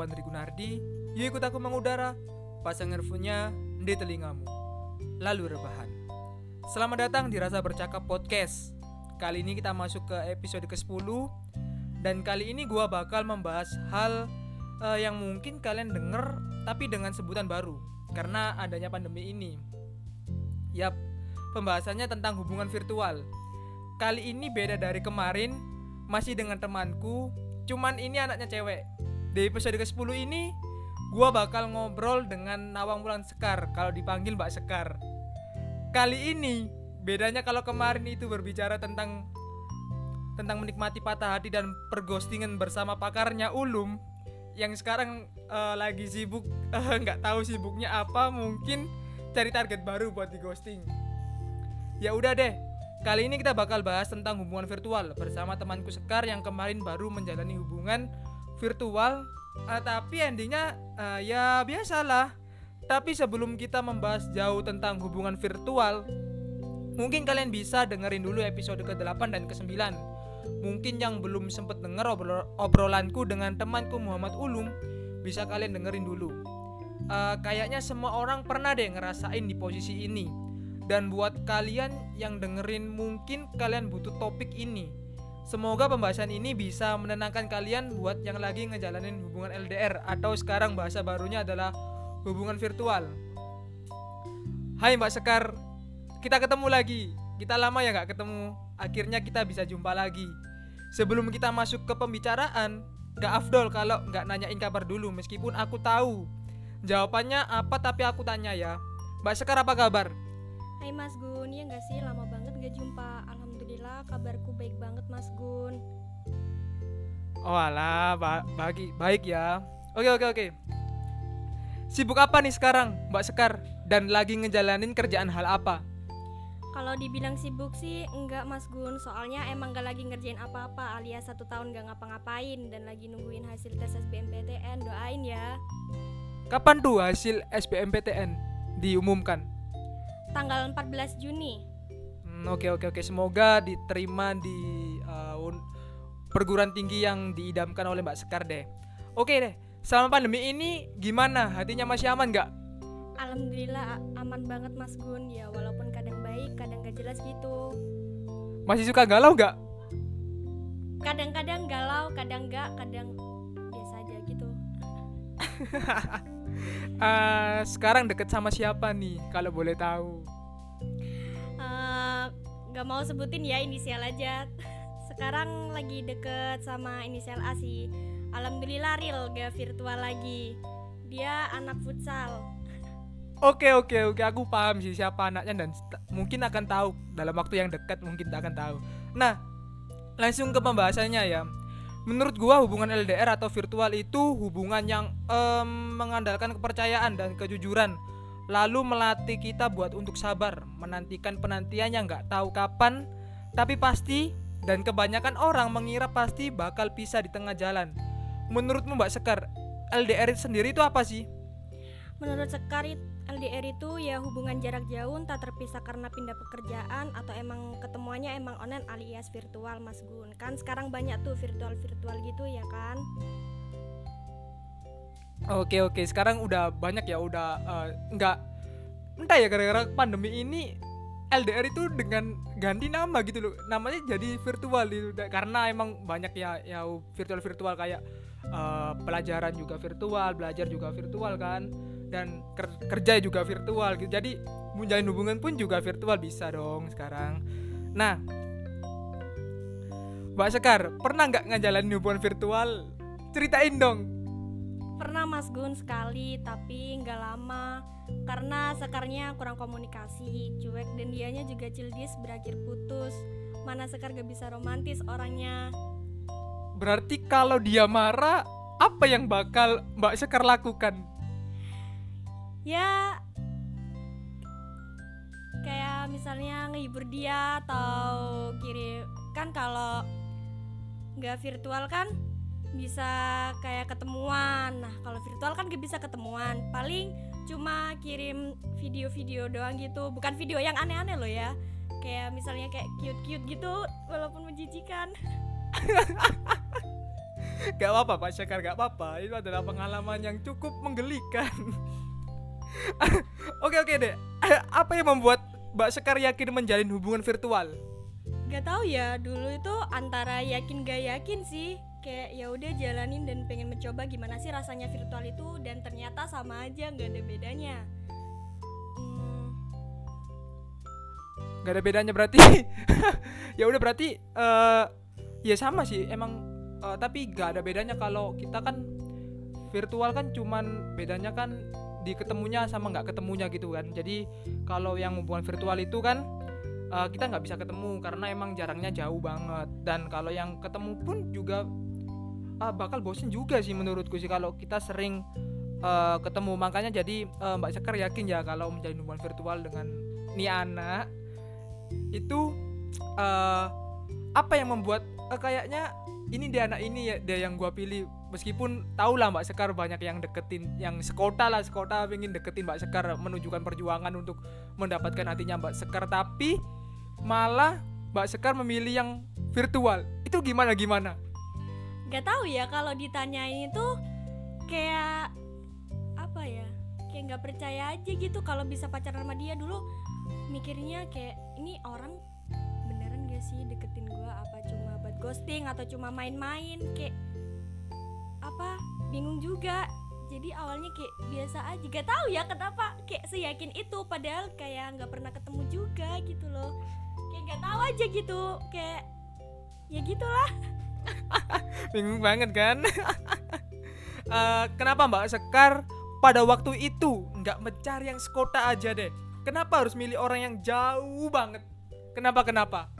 aku. Yuk ikut aku mengudara. Pasang earphone-nya di telingamu. Lalu rebahan. Selamat datang di Rasa Bercakap Podcast. Kali ini kita masuk ke episode ke-10 dan kali ini gua bakal membahas hal uh, yang mungkin kalian denger tapi dengan sebutan baru karena adanya pandemi ini. Yap, pembahasannya tentang hubungan virtual. Kali ini beda dari kemarin, masih dengan temanku, cuman ini anaknya cewek. Di episode ke-10 ini, gua bakal ngobrol dengan Nawang Wulan Sekar kalau dipanggil Mbak Sekar. Kali ini bedanya kalau kemarin itu berbicara tentang tentang menikmati patah hati dan perghostingan bersama pakarnya Ulum yang sekarang uh, lagi sibuk nggak uh, tahu sibuknya apa mungkin cari target baru buat di ghosting ya udah deh kali ini kita bakal bahas tentang hubungan virtual bersama temanku Sekar yang kemarin baru menjalani hubungan virtual uh, tapi endingnya uh, ya biasalah. Tapi sebelum kita membahas jauh tentang hubungan virtual mungkin kalian bisa dengerin dulu episode ke-8 dan ke-9 mungkin yang belum sempat denger obrol obrolanku dengan temanku Muhammad Ulum bisa kalian dengerin dulu. Uh, kayaknya semua orang pernah deh ngerasain di posisi ini. Dan buat kalian yang dengerin mungkin kalian butuh topik ini semoga pembahasan ini bisa menenangkan kalian buat yang lagi ngejalanin hubungan LDR atau sekarang bahasa barunya adalah hubungan virtual. Hai Mbak Sekar kita ketemu lagi. Kita lama ya nggak ketemu. Akhirnya kita bisa jumpa lagi. Sebelum kita masuk ke pembicaraan gak afdol kalau nggak nanyain kabar dulu meskipun aku tahu. Jawabannya apa tapi aku tanya ya. Mbak Sekar apa kabar? Hai Mas Gun ya nggak sih? Lama banget nggak jumpa Alhamdulillah kabarku baik banget Mas Gun. Oh alah ba bagi baik ya. Oke oke oke. Sibuk apa nih sekarang Mbak Sekar? Dan lagi ngejalanin kerjaan hal apa? Kalau dibilang sibuk sih enggak Mas Gun. Soalnya emang gak lagi ngerjain apa-apa Alias satu tahun gak ngapa-ngapain Dan lagi nungguin hasil tes SBMPTN Doain ya. Kapan tuh hasil SBMPTN diumumkan? Tanggal 14 Juni hmm, Oke oke oke Semoga diterima di uh, perguruan tinggi yang diidamkan oleh Mbak Sekar deh Oke deh Selama pandemi ini gimana? Hatinya masih aman gak? Alhamdulillah aman banget Mas Gun ya walaupun kadang baik kadang gak jelas gitu Masih suka galau gak? Kadang-kadang galau kadang gak kadang biasa aja gitu uh, Sekarang deket sama siapa nih kalau boleh tahu? Uh, gak mau sebutin ya inisial aja. Sekarang lagi deket sama inisial A sih. Alhamdulillah real gak virtual lagi. Dia anak futsal. Oke oke oke. Aku paham sih siapa anaknya dan mungkin akan tahu. Dalam waktu yang dekat mungkin akan tahu. Nah, langsung ke pembahasannya ya. Menurut gua hubungan LDR atau virtual itu hubungan yang um, mengandalkan kepercayaan dan kejujuran lalu melatih kita buat untuk sabar menantikan penantian yang nggak tahu kapan tapi pasti dan kebanyakan orang mengira pasti bakal pisah di tengah jalan. Menurutmu Mbak Sekar, LDR sendiri itu apa sih? Menurut Sekar LDR itu ya hubungan jarak jauh tak terpisah karena pindah pekerjaan atau emang ketemuannya emang online alias virtual Mas Gun. Kan sekarang banyak tuh virtual-virtual gitu ya kan? Oke oke, sekarang udah banyak ya udah uh, nggak entah ya gara-gara pandemi ini LDR itu dengan ganti nama gitu loh. Namanya jadi virtual gitu karena emang banyak ya ya virtual-virtual kayak uh, pelajaran juga virtual, belajar juga virtual kan. Dan kerja juga virtual gitu. Jadi menjalin hubungan pun juga virtual bisa dong sekarang. Nah Mbak Sekar pernah nggak ngejalanin hubungan virtual? Ceritain dong pernah Mas Gun sekali tapi nggak lama. Karena Sekarnya kurang komunikasi cuek dan dianya juga cildis berakhir putus. Mana Sekar gak bisa romantis orangnya? Berarti kalau dia marah apa yang bakal Mbak Sekar lakukan? Ya kayak misalnya ngehibur dia atau kirim kan kalau nggak virtual kan bisa kayak ketemuan. Nah kalau virtual kan gak bisa ketemuan. Paling cuma kirim video-video doang gitu. Bukan video yang aneh-aneh loh ya. Kayak misalnya kayak cute-cute gitu walaupun menjijikan. Gak apa-apa Pak Syakar gak apa-apa. Itu adalah pengalaman yang cukup menggelikan. Oke oke deh. Apa yang membuat Mbak Sekar yakin menjalin hubungan virtual? Gak tahu ya dulu itu antara yakin gak yakin sih kayak ya udah jalanin dan pengen mencoba gimana sih rasanya virtual itu dan ternyata sama aja nggak ada bedanya. Hmm, Gak ada bedanya berarti. Ya udah berarti eh ya sama sih emang eh, tapi gak ada bedanya kalau kita kan virtual kan cuman bedanya kan di ketemunya sama nggak ketemunya gitu kan. Jadi kalau yang hubungan virtual itu kan eh, kita nggak bisa ketemu karena emang jarangnya jauh banget. Dan kalau yang ketemu pun juga ah, bakal bosen juga sih menurutku sih kalau kita sering eh, ketemu. Makanya jadi eh, Mbak Sekar yakin ya kalau menjalin hubungan virtual dengan nih anak itu eh apa yang membuat eh, kayaknya ini dia anak ini ya dia yang gua pilih. Meskipun tau lah Mbak Sekar banyak yang deketin yang sekota lah sekota pengen deketin Mbak Sekar menunjukkan perjuangan untuk mendapatkan hatinya Mbak Sekar tapi malah Mbak Sekar memilih yang virtual. Itu gimana gimana Gak tahu ya kalau ditanyain itu kayak apa ya kayak nggak percaya aja gitu. Kalau bisa pacaran sama dia dulu mikirnya kayak ini orang beneran gak sih deketin gua? Apa cuma buat ghosting atau cuma main-main? Kayak apa bingung juga. Jadi awalnya kayak biasa aja. Gak tahu ya kenapa kayak seyakin itu. Padahal kayak nggak pernah ketemu juga gitu loh. Kayak nggak tahu aja gitu. Kayak ya gitulah bingung banget kan? Eh, kenapa Mbak? Sekar pada waktu itu nggak mencari yang sekota aja deh. Kenapa harus milih orang yang jauh banget? Kenapa kenapa?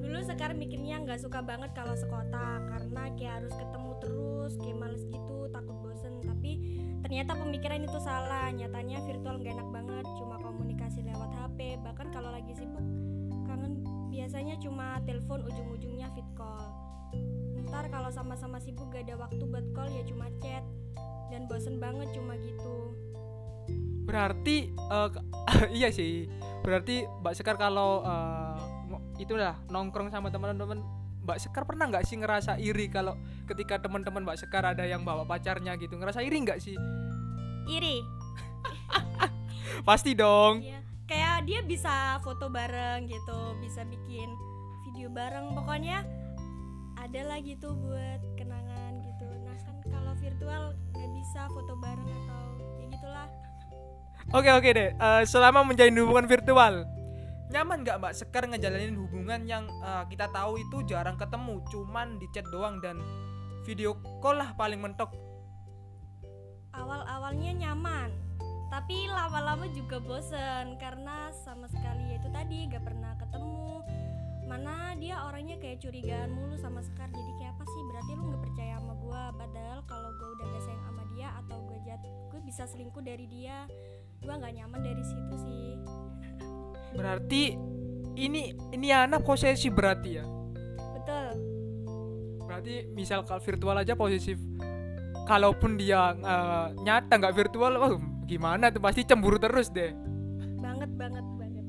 Dulu sekarang mikirnya nggak suka banget kalau sekota karena kayak harus ketemu terus kayak males gitu takut bosen. Tapi ternyata pemikiran itu salah. Nyatanya virtual nggak enak banget cuma komunikasi lewat HP bahkan kalau lagi sibuk biasanya cuma telepon ujung-ujungnya fit call. Ntar kalau sama-sama sibuk gak ada waktu buat call ya cuma chat. Dan bosen banget cuma gitu. Berarti eh, k- iya sih. Berarti Mbak Sekar kalau eh, ngo- itu lah nongkrong sama teman-teman Mbak Sekar pernah nggak sih ngerasa iri kalau ketika teman-teman Mbak Sekar ada yang bawa pacarnya gitu? Ngerasa iri nggak sih? Iri. Pasti dong. Iya, dia bisa foto bareng gitu, bisa bikin video bareng. Pokoknya ada lah gitu buat kenangan gitu. Nah kan kalau virtual nggak bisa foto bareng atau ya gitulah. Oke oke deh. Eh, selama menjalin hubungan virtual, nyaman nggak Mbak Sekar ngejalanin hubungan yang eh, kita tahu itu jarang ketemu, cuman di chat doang dan video call lah paling mentok. Awal-awalnya nyaman, tapi lama-lama juga bosen karena sama sekali ya itu tadi gak pernah ketemu. Mana dia orangnya kayak curigaan mulu sama Sekar jadi kayak apa sih berarti lu nggak percaya sama gua padahal kalau gua udah gak sayang sama dia atau gua jat gue bisa selingkuh dari dia gua nggak nyaman dari situ sih Berarti ini ini anak posesif berarti ya. betul Berarti misal kalau virtual aja posesif. Kalaupun dia eh, nyata nggak virtual, wah gimana tuh? Pasti cemburu terus deh. banget banget banget.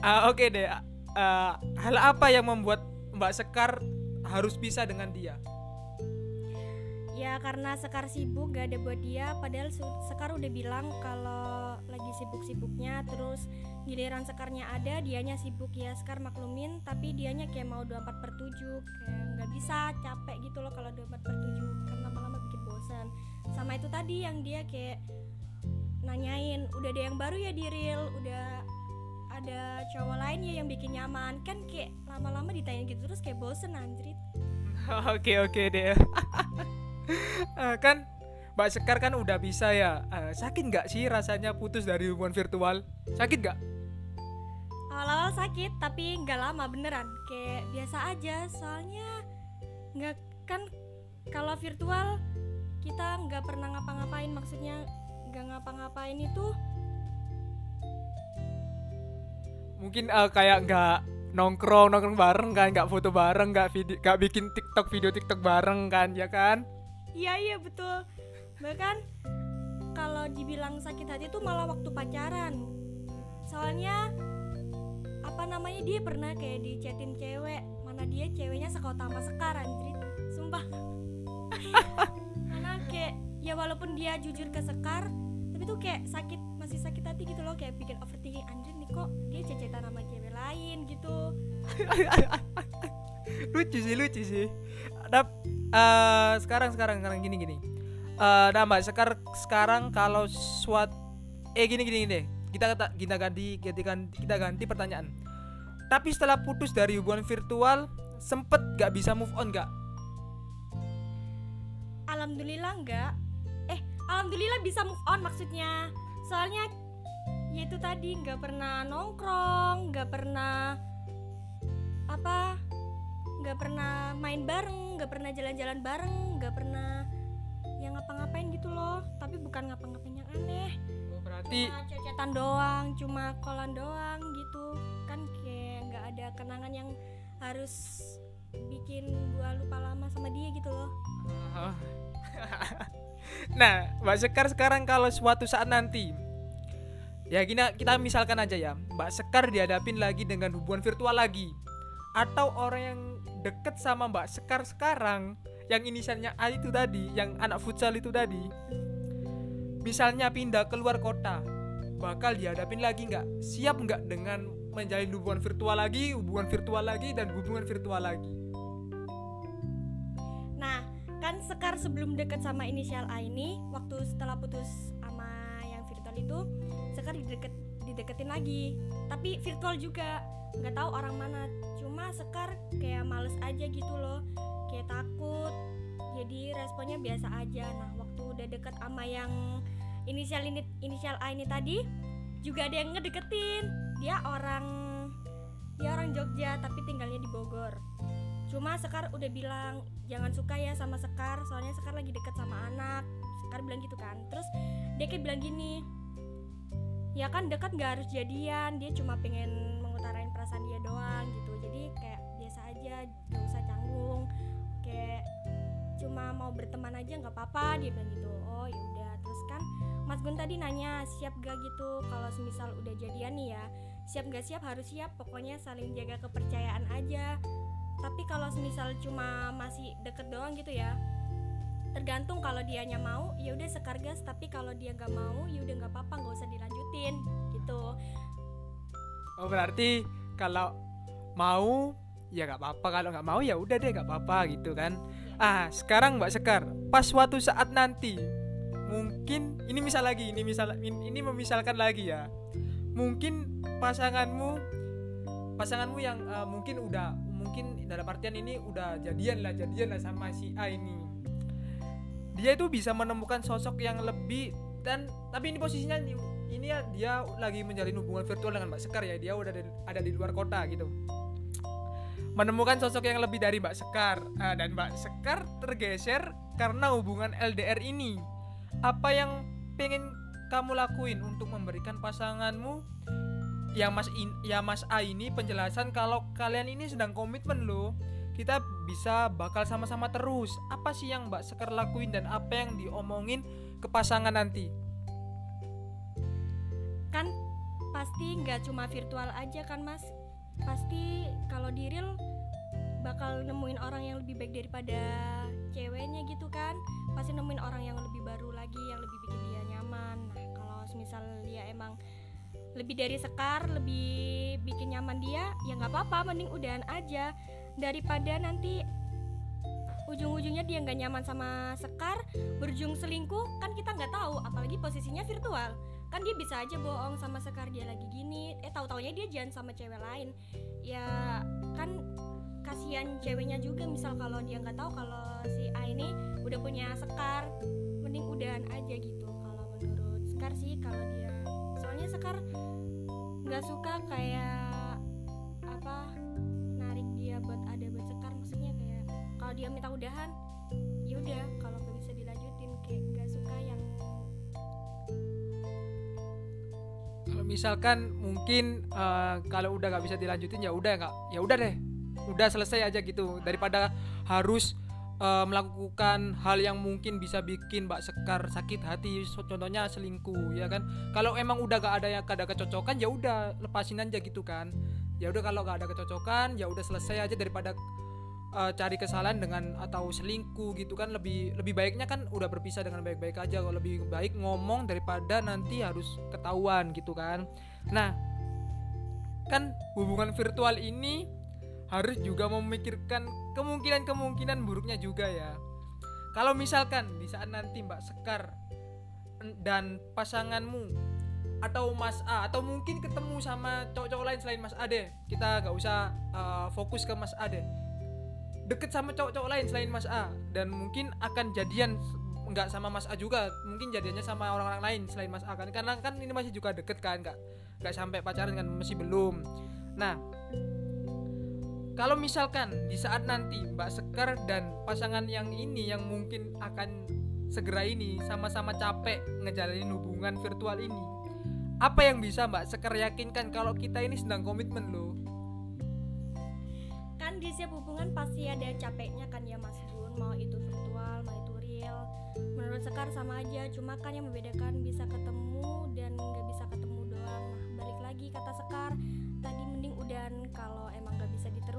Ah, Oke deh. Eh, hal apa yang membuat Mbak Sekar harus bisa dengan dia? ya karena Sekar sibuk gak ada buat dia. Padahal Sekar udah bilang kalau lagi sibuk-sibuknya terus giliran Sekarnya ada dianya sibuk. Ya Sekar maklumin tapi dianya kayak mau 24 per 7 kayak nggak bisa capek gitu loh kalau 24 per 7 karena lama-lama bikin bosan sama itu tadi yang dia kayak nanyain udah ada yang baru ya di real udah ada cowok lain ya yang bikin nyaman kan kayak lama-lama ditanya gitu terus kayak bosen anjrit Oke oke deh. Eh, kan Mbak Sekar kan udah bisa ya. Eh, sakit nggak sih rasanya putus dari hubungan virtual? Sakit nggak? awal-awal sakit tapi nggak lama beneran kayak biasa aja soalnya nggak kan kalau virtual kita nggak pernah ngapa-ngapain maksudnya nggak ngapa-ngapain itu. Mungkin eh, kayak nggak nongkrong nongkrong bareng kan, nggak foto bareng, nggak video, nggak bikin TikTok video TikTok bareng kan, ya kan? iya iya betul. Bahkan kalau dibilang sakit hati tuh malah waktu pacaran. Soalnya apa namanya dia pernah kayak dicetin cewek mana dia ceweknya sekota sama Sekar anjir sumpah. Karena kayak ya walaupun dia jujur ke Sekar tapi tuh kayak sakit masih sakit hati gitu loh kayak bikin overthinking anjir nih kok dia cecetan sama cewek lain gitu. Lucu sih lucu sih. Ada eh, sekarang sekarang sekarang gini gini. Eh nah mbak sekar sekarang kalau suat eh gini gini deh kita kata- kita ganti kita ganti kita ganti pertanyaan. Tapi setelah putus dari hubungan virtual sempet gak bisa move on gak alhamdulillah enggak alhamdulillah bisa move on maksudnya. Soalnya ya itu tadi nggak pernah nongkrong nggak pernah apa nggak pernah main bareng nggak pernah jalan-jalan bareng nggak pernah yang ngapa-ngapain gitu loh. Tapi bukan ngapa-ngapain yang aneh. Berarti cuma cecetan doang cuma kolan doang gitu. Kan kayak nggak ada kenangan yang harus bikin gua lupa lama sama dia gitu loh. Oh. nah, Mbak Sekar sekarang kalau suatu saat nanti ya gini kita misalkan aja ya, Mbak Sekar dihadapin lagi dengan hubungan virtual lagi. Atau orang yang deket sama Mbak Sekar sekarang yang inisialnya A itu tadi, yang anak futsal itu tadi misalnya pindah keluar kota bakal dihadapin lagi nggak? Siap nggak dengan menjalin hubungan virtual lagi hubungan virtual lagi dan hubungan virtual lagi kan Sekar sebelum deket sama inisial A ini, waktu setelah putus sama yang virtual itu, Sekar dideket dideketin lagi, tapi virtual juga. Nggak tahu orang mana. Cuma Sekar kayak males aja gitu loh, kayak takut. Jadi responnya biasa aja. Nah, waktu udah deket sama yang inisial ini inisial A ini tadi, juga ada yang ngedeketin. Dia orang dia orang Jogja tapi tinggalnya di Bogor cuma Sekar udah bilang jangan suka ya sama Sekar soalnya Sekar lagi deket sama anak. Sekar bilang gitu kan. Terus kayak bilang gini ya kan dekat nggak harus jadian dia cuma pengen mengutarain perasaan dia doang gitu. Jadi kayak biasa aja gak usah canggung. Kayak cuma mau berteman aja nggak apa-apa dia bilang gitu. Oh ya udah. Terus kan Mas Gun tadi nanya siap gak gitu kalau semisal udah jadian nih ya? Siap gak siap harus siap pokoknya saling jaga kepercayaan aja tapi kalau semisal cuma masih deket doang gitu ya tergantung kalau dianya mau ya udah sekar gas. Tapi kalau dia nggak mau ya udah nggak apa-apa nggak usah dilanjutin gitu. Oh berarti kalau mau ya nggak apa-apa. Kalau nggak mau ya udah deh nggak apa-apa gitu kan. Ah sekarang Mbak Sekar pas suatu saat nanti mungkin ini misal lagi ini misal in- ini memisalkan lagi ya. Mungkin pasanganmu pasanganmu yang eh, mungkin udah mungkin dalam artian ini udah jadian lah jadian lah sama si A ini. Dia itu bisa menemukan sosok yang lebih dan tapi ini posisinya ini ya dia lagi menjalin hubungan virtual dengan Mbak Sekar ya. Dia udah ada, ada di luar kota gitu. Menemukan sosok yang lebih dari Mbak Sekar. Ah, dan Mbak Sekar tergeser karena hubungan LDR ini. Apa yang pengen kamu lakuin untuk memberikan pasanganmu yang Mas in, ya Mas A ini penjelasan kalau kalian ini sedang komitmen loh kita bisa bakal sama-sama terus. Apa sih yang Mbak Sekar lakuin dan apa yang diomongin ke pasangan nanti? Kan pasti nggak cuma virtual aja kan mas? Pasti kalau di real bakal nemuin orang yang lebih baik daripada ceweknya gitu kan? Pasti nemuin orang yang lebih baru lagi yang lebih bikin dia nyaman. Nah kalau misal dia emang lebih dari sekar lebih bikin nyaman dia ya nggak apa-apa mending udahan aja. Daripada nanti ujung-ujungnya dia nggak nyaman sama sekar berujung selingkuh kan kita nggak tahu apalagi posisinya virtual. Kan dia bisa aja bohong sama sekar dia lagi gini. Eh tahu taunya dia jangan sama cewek lain. Ya kan kasihan ceweknya juga misal kalau dia nggak tahu kalau si A ini udah punya sekar mending udahan aja gitu. Kalau menurut sekar sih kalau dia soalnya sekar nggak suka kayak apa narik dia buat ada buat sekar. Maksudnya kayak kalau dia minta udahan ya udah. Kalau nggak bisa dilanjutin kayak nggak suka yang kalau misalkan mungkin eh, kalau udah nggak bisa dilanjutin ya udah nggak ya udah deh. Udah selesai aja gitu. Daripada harus eh, melakukan hal yang mungkin bisa bikin Mbak Sekar sakit hati contohnya selingkuh ya kan? Kalau emang udah gak ada yang ada kecocokan ya udah lepasin aja gitu kan. Ya udah kalau nggak ada kecocokan ya udah selesai aja daripada uh, cari kesalahan dengan atau selingkuh gitu kan. Lebih lebih baiknya kan udah berpisah dengan baik-baik aja. Kalau lebih baik ngomong daripada nanti harus ketahuan gitu kan. Nah kan hubungan virtual ini harus juga memikirkan kemungkinan-kemungkinan buruknya juga ya. Kalau misalkan di saat nanti Mbak Sekar dan pasanganmu atau Mas A atau mungkin ketemu sama cowok-cowok lain selain Mas A deh kita nggak usah uh, fokus ke Mas A deh. Deket sama cowok-cowok lain selain Mas A dan mungkin akan jadian nggak sama Mas A juga mungkin jadiannya sama orang-orang lain selain Mas A kan karena kan ini masih juga deket kan nggak nggak sampai pacaran kan masih belum. Nah kalau misalkan di saat nanti Mbak Sekar dan pasangan yang ini yang mungkin akan segera ini sama-sama capek ngejalanin hubungan virtual ini apa yang bisa Mbak Sekar yakinkan kalau kita ini sedang komitmen loh? Kan di setiap hubungan pasti ada capeknya kan ya Mas Gun, mau itu virtual, mau itu real. Menurut Sekar sama aja, cuma kan yang membedakan bisa ketemu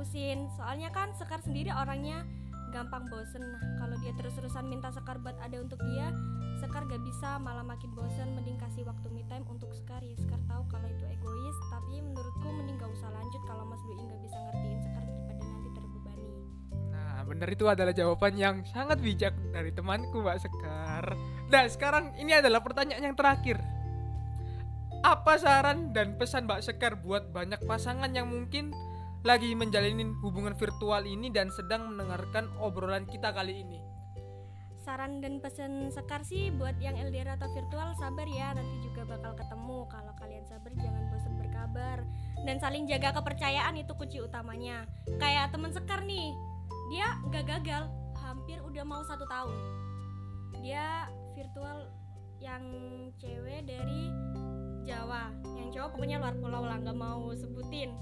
diterusin. Soalnya kan Sekar sendiri orangnya gampang bosen. Nah kalau dia terus-terusan minta Sekar buat ada untuk dia Sekar gak bisa malah makin bosen. Mending kasih waktu me time untuk Sekar. Ya Sekar tahu kalau itu egois tapi menurutku mending gak usah lanjut kalau Mas Doi gak bisa ngertiin Sekar daripada nanti terbebani. Nah bener itu adalah jawaban yang sangat bijak dari temanku Mbak Sekar. Nah sekarang ini adalah pertanyaan yang terakhir. Apa saran dan pesan Mbak Sekar buat banyak pasangan yang mungkin lagi menjalani hubungan virtual ini dan sedang mendengarkan obrolan kita kali ini? saran dan pesan Sekar sih buat yang LDR atau virtual sabar ya. Nanti juga bakal ketemu. Kalau kalian sabar jangan bosan berkabar. Dan saling jaga kepercayaan itu kunci utamanya. Kayak temen Sekar nih dia nggak gagal. Hampir udah mau satu tahun. Dia virtual yang cewek dari Jawa. Yang cowok pokoknya luar pulau lah nggak mau sebutin.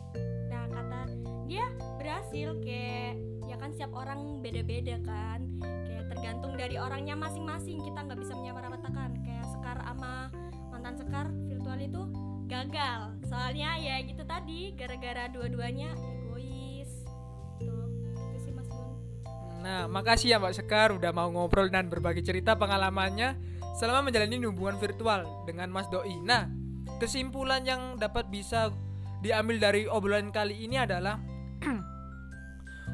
Nah kata dia berhasil kayak ya kan setiap orang beda-beda kan. Tergantung dari orangnya masing-masing. Kita nggak bisa menyamaratakan kayak Sekar ama mantan Sekar virtual itu gagal. Soalnya ya gitu tadi gara-gara dua-duanya egois. Tuh itu sih Mas Gun nah makasih ya Mbak Sekar udah mau ngobrol dan berbagi cerita pengalamannya selama menjalani hubungan virtual dengan Mas Doi. Nah kesimpulan yang dapat bisa diambil dari obrolan kali ini adalah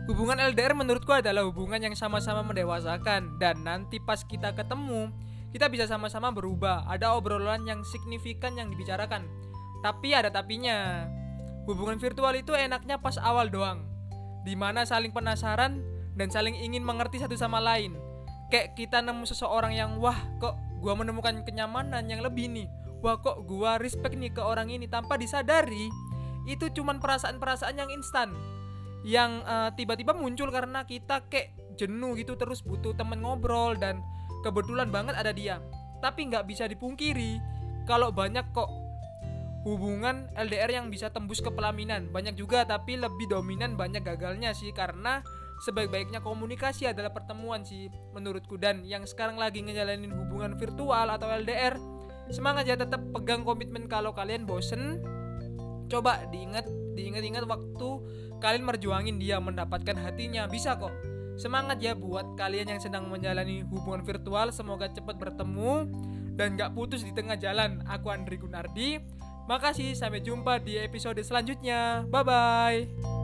Hubungan LDR menurutku adalah hubungan yang sama-sama mendewasakan dan nanti pas kita ketemu, kita bisa sama-sama berubah. Ada obrolan yang signifikan yang dibicarakan. Tapi ada tapinya. Hubungan virtual itu enaknya pas awal doang. Di mana saling penasaran dan saling ingin mengerti satu sama lain. Kayak kita nemu seseorang yang wah kok gua menemukan kenyamanan yang lebih nih. Wah kok gua respect nih ke orang ini tanpa disadari itu cuman perasaan-perasaan yang instan yang uh, tiba-tiba muncul karena kita kayak jenuh gitu terus butuh temen ngobrol dan kebetulan banget ada dia. Tapi nggak bisa dipungkiri kalau banyak kok hubungan LDR yang bisa tembus ke pelaminan. Banyak juga tapi lebih dominan banyak gagalnya sih karena sebaik-baiknya komunikasi adalah pertemuan sih menurutku. Dan yang sekarang lagi ngejalanin hubungan virtual atau LDR semangat ya tetap pegang komitmen kalau kalian bosen. Coba diingat diingat-ingat waktu kalian merjuangin dia mendapatkan hatinya. Bisa kok. Semangat ya buat kalian yang sedang menjalani hubungan virtual. Semoga cepat bertemu dan gak putus di tengah jalan. Aku Andri Gunardi. Makasih sampai jumpa di episode selanjutnya. Bye bye